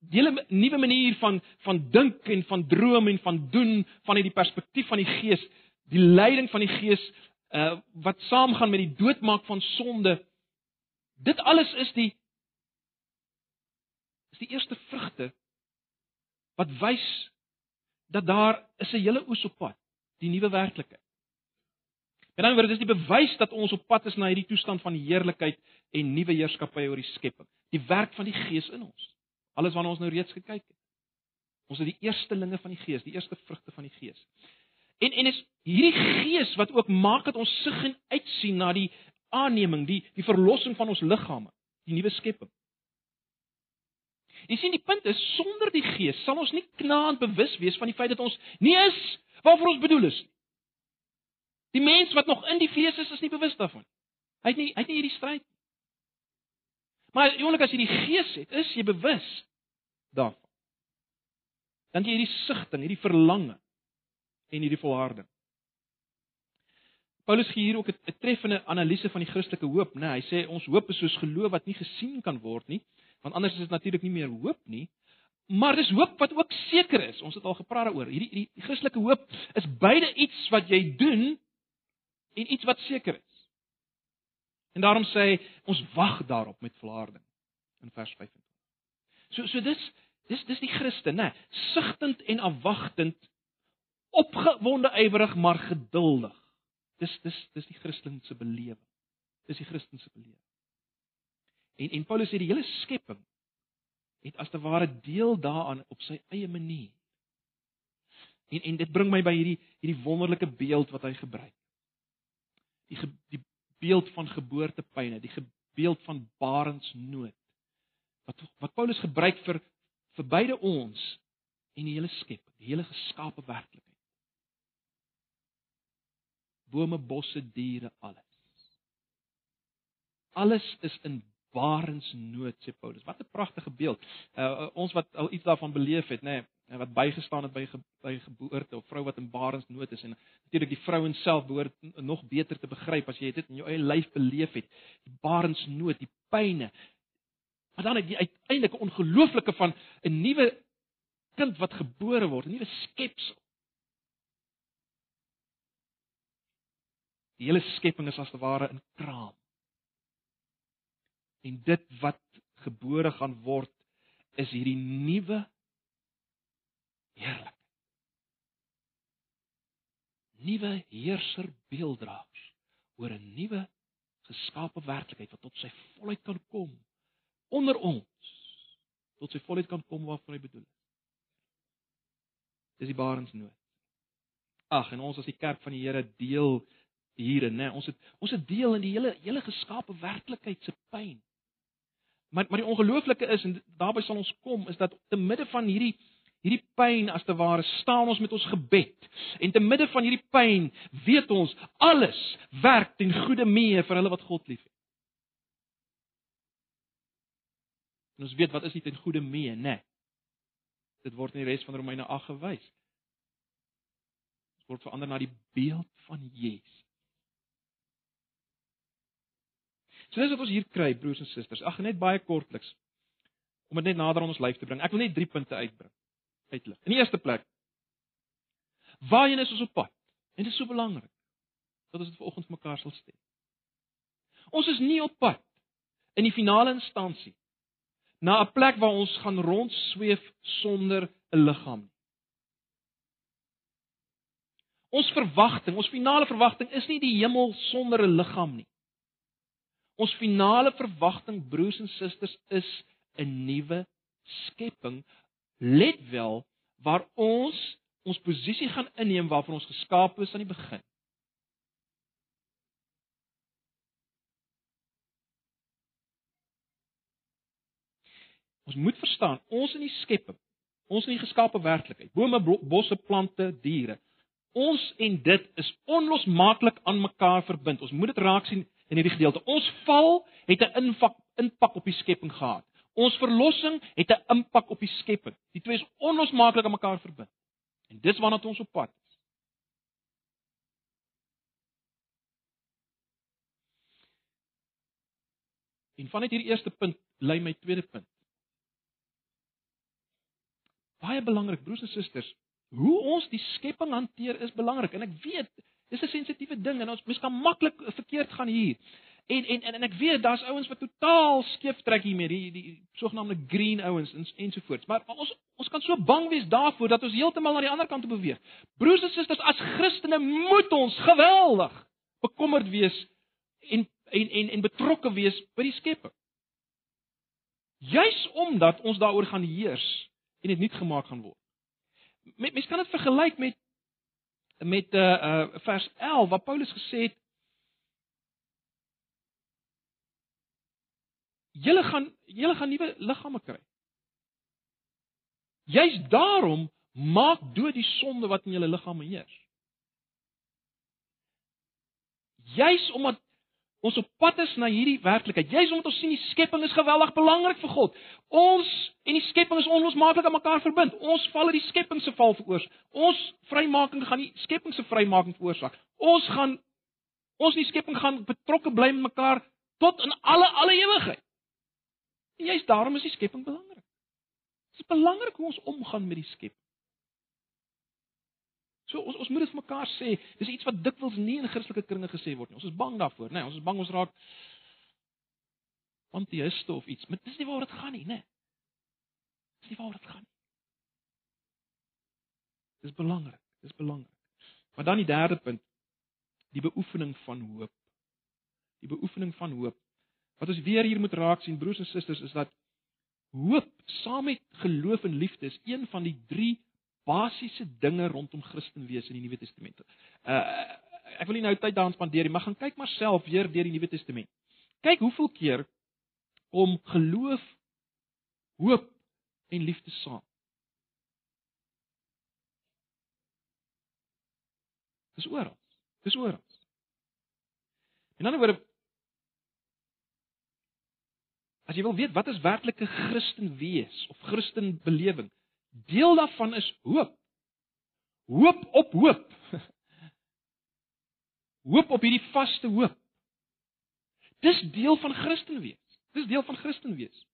S1: die hele nuwe manier van van dink en van droom en van doen vanuit die perspektief van die Gees die leiding van die Gees uh wat saamgaan met die doodmaak van sonde dit alles is die is die eerste vrugte wat wys dat daar is 'n hele oes op pad, die nuwe werklikheid. En dan word dit die bewys dat ons op pad is na hierdie toestand van heerlikheid en nuwe heerskappy oor die skepping, die werk van die Gees in ons. Alles waarna ons nou reeds gekyk het. Ons het die eerstelinge van die Gees, die eerste vrugte van die Gees. En en is hierdie Gees wat ook maak dat ons sug en uitsien na die aanneming, die die verlossing van ons liggame, die nuwe skepping. Jy sien die punt is sonder die Gees sal ons nie knaand bewus wees van die feit dat ons nie is waarvoor ons bedoel is nie. Die mens wat nog in die vlees is, is nie bewus daarvan. Hy het nie hy het nie hierdie stryd nie. Maar jonnelik as jy die Gees het, is jy bewus daarvan. Dan jy hierdie sigting, hierdie verlange en hierdie volharding. Paulus gee hier ook 'n treffende analise van die Christelike hoop, né? Hy sê ons hoop is soos geloof wat nie gesien kan word nie, want anders is dit natuurlik nie meer hoop nie. Maar dis hoop wat ook seker is. Ons het al gepraat daaroor. Hierdie die, die Christelike hoop is beide iets wat jy doen en iets wat seker is. En daarom sê hy ons wag daarop met volharding in vers 25. So so dis dis dis die Christen, né? Sigtend en afwagtend, opgewonde ywerig maar geduldig. Dis dis dis die Christelike belewing. Dis die Christelike belewing. En en Paulus sê die hele skepping het as te ware deel daaraan op sy eie manier. En en dit bring my by hierdie hierdie wonderlike beeld wat hy gebruik. Die ge, die beeld van geboortepyne, die beeld van barensnood. Wat wat Paulus gebruik vir vir beide ons en die hele skepping, die hele geskaapte werklikheid. Bome, bosse, diere, alles. Alles is in barensnood sê Paulus. Wat 'n pragtige beeld. Uh, ons wat al iets daarvan beleef het, nê, nee, wat bygestaan het by ge, by geboorte of vrou wat in barensnood is en natuurlik die vrouens self behoort nog beter te begryp as jy dit in jou eie lyf beleef het. Die barensnood, die pyne. Maar dan het jy uiteindelik 'n ongelooflike van 'n nuwe kind wat gebore word, 'n nuwe skepsel. Die hele skepping is as te ware in kraam en dit wat gebore gaan word is hierdie nuwe heerlik. Nuwe heerser beelddraers oor 'n nuwe geskape werklikheid wat tot sy volheid kan kom onder ons tot sy volheid kan kom waarvoor hy bedoel is. Dis die barensnood. Ag en ons as die kerk van die Here deel hierin, né? Ons het ons het deel in die hele hele geskape werklikheid se pyn. Maar maar die ongelooflike is en daarby sal ons kom is dat te midde van hierdie hierdie pyn as te ware staan ons met ons gebed. En te midde van hierdie pyn weet ons alles werk ten goeie mee vir hulle wat God liefhet. En ons weet wat is nie ten goeie mee, né? Nee. Dit word in die res van Romeine 8 gewys. Dit word verander na die beeld van Jesus. So dis wat ons hier kry, broers en susters. Ag net baie kortliks om dit net nader aan ons lyf te bring. Ek wil net drie punte uitbring. Uitlig. In die eerste plek, waarheen is ons op pad? En dit is so belangrik dat ons dit vanoggend vir mekaar sal stel. Ons is nie op pad in die finale instansie na 'n plek waar ons gaan rondsweef sonder 'n liggaam nie. Ons verwagting, ons finale verwagting is nie die hemel sonder 'n liggaam nie. Ons finale verwagting, broers en susters, is 'n nuwe skepping. Let wel waar ons ons posisie gaan inneem waarvan ons geskaap is aan die begin. Ons moet verstaan, ons in die skepping, ons in die geskaapte werklikheid, bome, bosse, plante, diere. Ons en dit is onlosmaaklik aan mekaar verbind. Ons moet dit raak sien in hierdie gedeelte. Ons val het 'n impak impak op die skepping gehad. Ons verlossing het 'n impak op die skepping. Die twee is onlosmaaklik aan mekaar verbind. En dis waarna ons op pad is. En vanuit hierdie eerste punt lê my tweede punt baie belangrik broers en susters. Hoe ons die skepping hanteer is belangrik en ek weet dis 'n sensitiewe ding en ons mens kan maklik verkeerd gaan hier. En en en, en ek weet daar's ouens wat totaal skeef trek hiermee, die die, sogenaamde green ouens en ensovoorts. Maar, ons ons kan so bang wees daarvoor dat ons heeltemal na die ander kant toe beweeg. Broers en susters, as Christene moet ons geweldig bekommerd wees en en en en betrokke wees by die skepping. Juis omdat ons daaroor gaan heers en dit nuut gemaak gaan word. Mense kan dit vergelyk met met uh uh vers 11 waar Paulus gesê het julle gaan julle gaan nuwe liggame kry. Juist daarom maak dood die sonde wat in julle liggame heers. Juist omdat ons op pad is na hierdie werklikheid. Jy's omdat ons sien die skepping is geweldig belangrik vir God. Ons en die skepping is onlosmaaklik aan mekaar verbind. Ons val uit die skepping se val veroorsaak. Ons vrymaking gaan die skepping se vrymaking veroorsaak. Ons gaan ons die skepping gaan betrokke bly met mekaar tot in alle alle ewigheid. En jy's daarom is die skepping belangrik. Dit is belangrik hoe ons omgaan met die skepping. So ons ons moet dit vir mekaar sê. Dis iets wat dikwels nie in Christelike kringe gesê word nie. Ons is bang daarvoor, né? Nee, ons is bang ons raak anti-histe of iets. Maar dis nie waaroor dit gaan nie, né? Nee. Dis nie waaroor dit gaan nie. Dis belangrik. Dis belangrik. Maar dan die derde punt, die beoefening van hoop. Die beoefening van hoop. Wat ons weer hier moet raak sien broers en susters is dat hoop saam met geloof en liefde is een van die drie basiese dinge rondom Christen wees in die Nuwe Testament. Uh ek wil nie nou tyd daaraan spandeer nie, maar gaan kyk maar self weer deur die Nuwe Testament. Kyk hoeveel keer om geloof, hoop en liefde saam. Dis oral. Dis oral. In 'n ander woorde As jy wil weet wat is werklike Christen wees of Christen belewing, Deel daarvan is hoop. Hoop op hoop. Hoop op hierdie vaste hoop. Dis deel van Christen wees. Dis deel van Christen wees.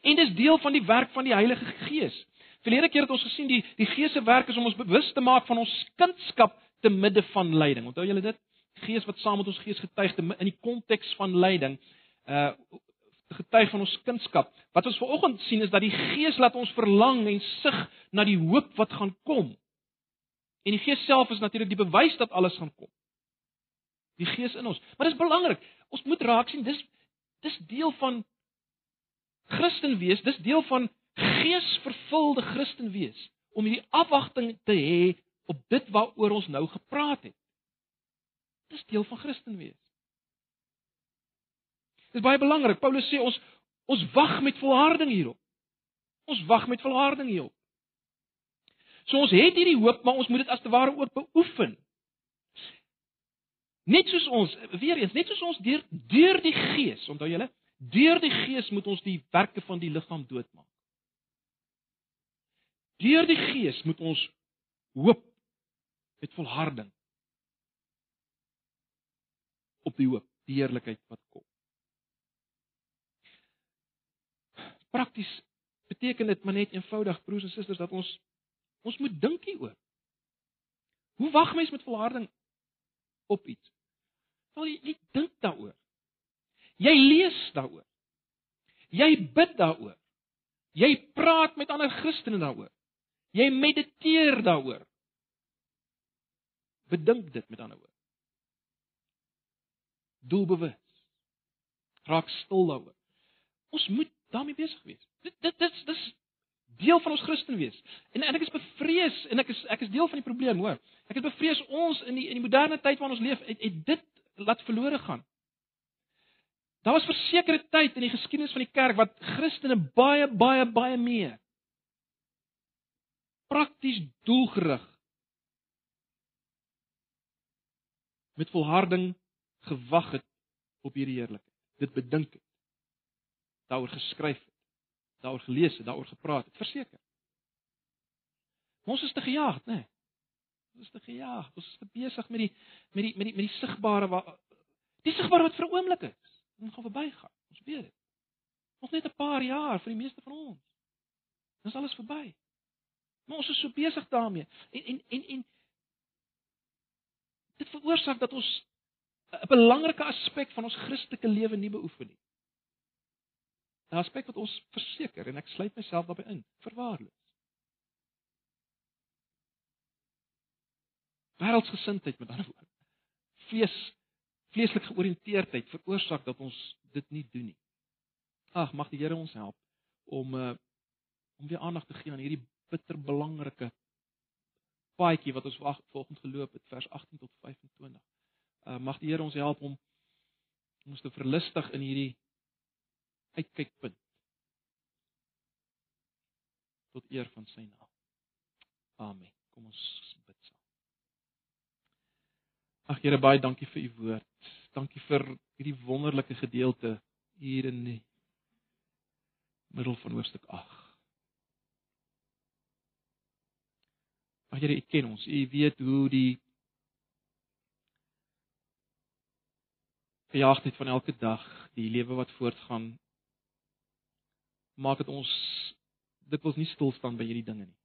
S1: En dis deel van die werk van die Heilige Gees. Verlede keer het ons gesien die die Gees se werk is om ons bewus te maak van ons kindskap te midde van lyding. Onthou julle dit? Gees wat saam met ons gees getuig in die konteks van lyding. Uh getuig van ons kunskap. Wat ons vanoggend sien is dat die Gees laat ons verlang en sug na die hoop wat gaan kom. En die Gees self is natuurlik die bewys dat alles gaan kom. Die Gees in ons. Maar dit is belangrik. Ons moet raak sien dis dis deel van Christen wees, dis deel van geesvervulde Christen wees om hierdie afwagting te hê op dit waaroor ons nou gepraat het. Dis deel van Christen wees. Dis baie belangrik. Paulus sê ons ons wag met volharding hierop. Ons wag met volharding hierop. So ons het hierdie hoop, maar ons moet dit as te ware ook beoefen. Net soos ons, weer eens, net soos ons deur deur die Gees, onthou julle, deur die Gees moet ons die werke van die liggaam doodmaak. Deur die Gees moet ons hoop met volharding op die hoop, die heerlikheid wat kom. Prakties beteken dit maar net eenvoudig broers en susters dat ons ons moet dink hieroor. Hoe wag mens met volharding op iets? Wel jy, jy dink daaroor. Jy lees daaroor. Jy bid daaroor. Jy praat met ander Christene daaroor. Jy mediteer daaroor. Bedink dit met ander woorde. Doelbewus. Raak stil daaroor. Ons moet daarmee besig wees. Dit dit dis dis deel van ons Christen wees. En en ek is bevrees en ek is ek is deel van die probleem, hoor. Ek is bevrees ons in die in die moderne tyd waarin ons leef, het, het dit laat verlore gaan. Daar was versekerde tyd in die geskiedenis van die kerk wat Christene baie baie baie meer prakties doelgerig met volharding gewag het op hierdie heerlikheid. Dit bedink het. Daaroor geskryf het. Daaroor gelees het, daaroor gepraat het, verseker. Ons is te gejaag, né? Nee. Ons is te gejaag. Ons is te besig met die met die met die met die sigbare wat die sigbare wat vir 'n oomblik is. Dit gaan verbygaan. Ons weet dit. Nog net 'n paar jaar vir die meeste van ons. Dis alles verby. Maar ons is so besig daarmee. En en en en dit veroorsaak dat ons 'n belangrike aspek van ons Christelike lewe nie beoefen nie. 'n Aspek wat ons verseker en ek sluit myself daarbey in, verwaarloos. Wêreldsgesindheid met ander woorde. Vlees vleeslike georiënteerdheid veroorsaak dat ons dit nie doen nie. Ag, mag die Here ons help om uh om weer aandag te gee aan hierdie bitter belangrike paadjie wat ons volgens geloop het vers 18 tot 25. Uh mag die Here ons help om ons te verlustig in hierdie uitkykpunt tot eer van sy naam. Amen. Kom ons bid saam. Ag Here, baie dankie vir u woord. Dankie vir hierdie wonderlike gedeelte hier in die middel van hoofstuk 8. Ag Here, U ken ons. U weet hoe die gejaagdheid van elke dag, die lewe wat voortgaan, maak dit ons dit wil nie stil staan by hierdie dinge nie.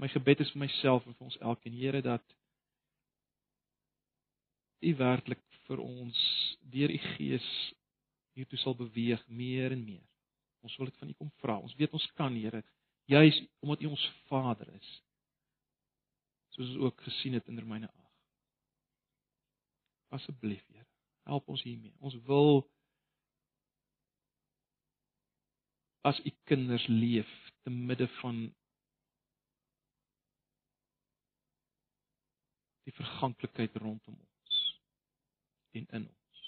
S1: My gebed is vir myself en vir ons elkeen, Here, dat U werklik vir ons deur U Gees hiertoe sal beweeg meer en meer. Ons wil dit van U kom vra. Ons weet ons kan, Here, juis omdat U ons Vader is soos ons ook gesien het in Romeine 8. Asseblief, Here, help ons hiermee. Ons wil as u kinders leef te midde van die verganklikheid rondom ons en in ons.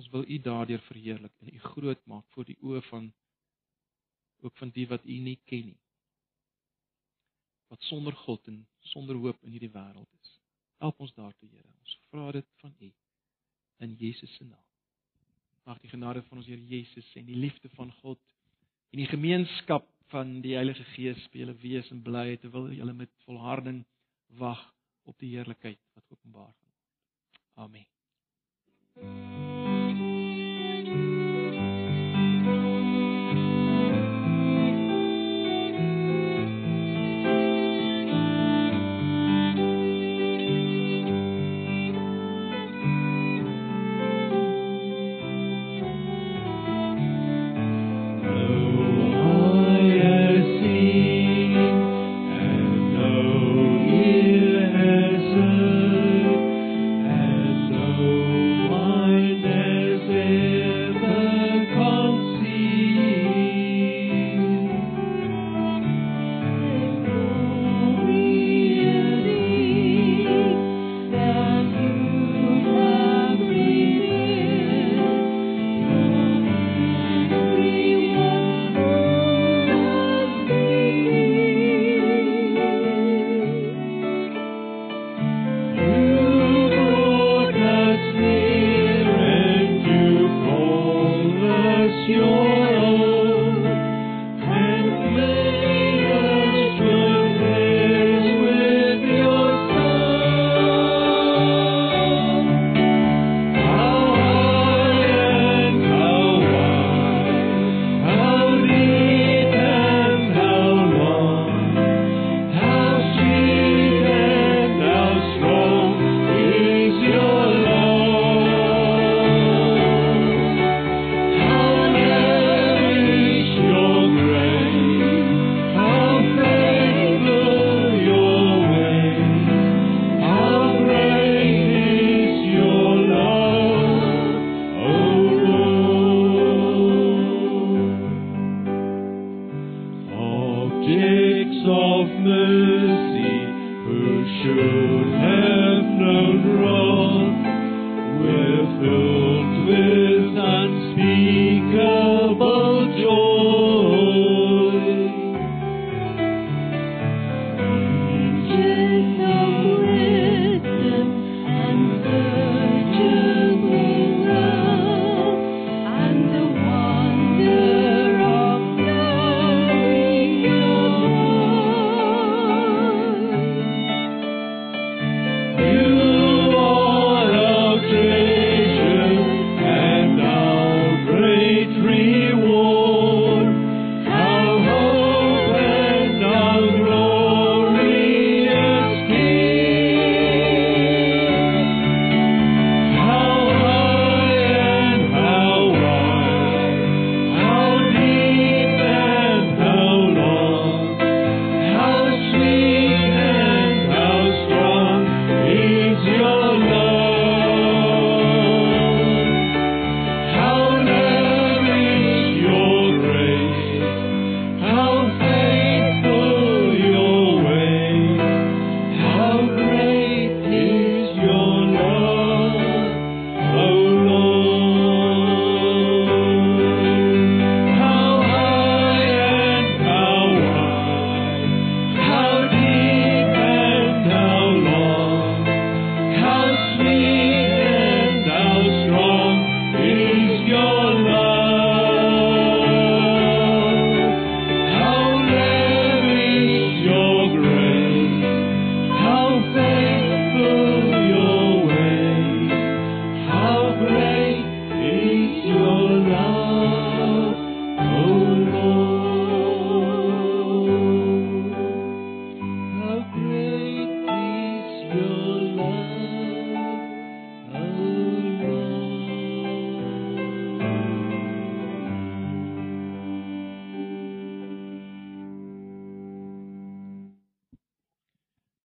S1: Ons wil u daardeur verheerlik en u groot maak voor die oë van ook van die wat u nie ken nie wat sonder God en sonder hoop in hierdie wêreld is. Help ons daartoe, Here. Ons vra dit van U in Jesus se naam. Mag die genade van ons Here Jesus en die liefde van God en die gemeenskap van die Heilige Gees speel 'n wees en bly terwyl julle met volharding wag op die heerlikheid wat openbaar gaan. Amen. Mm.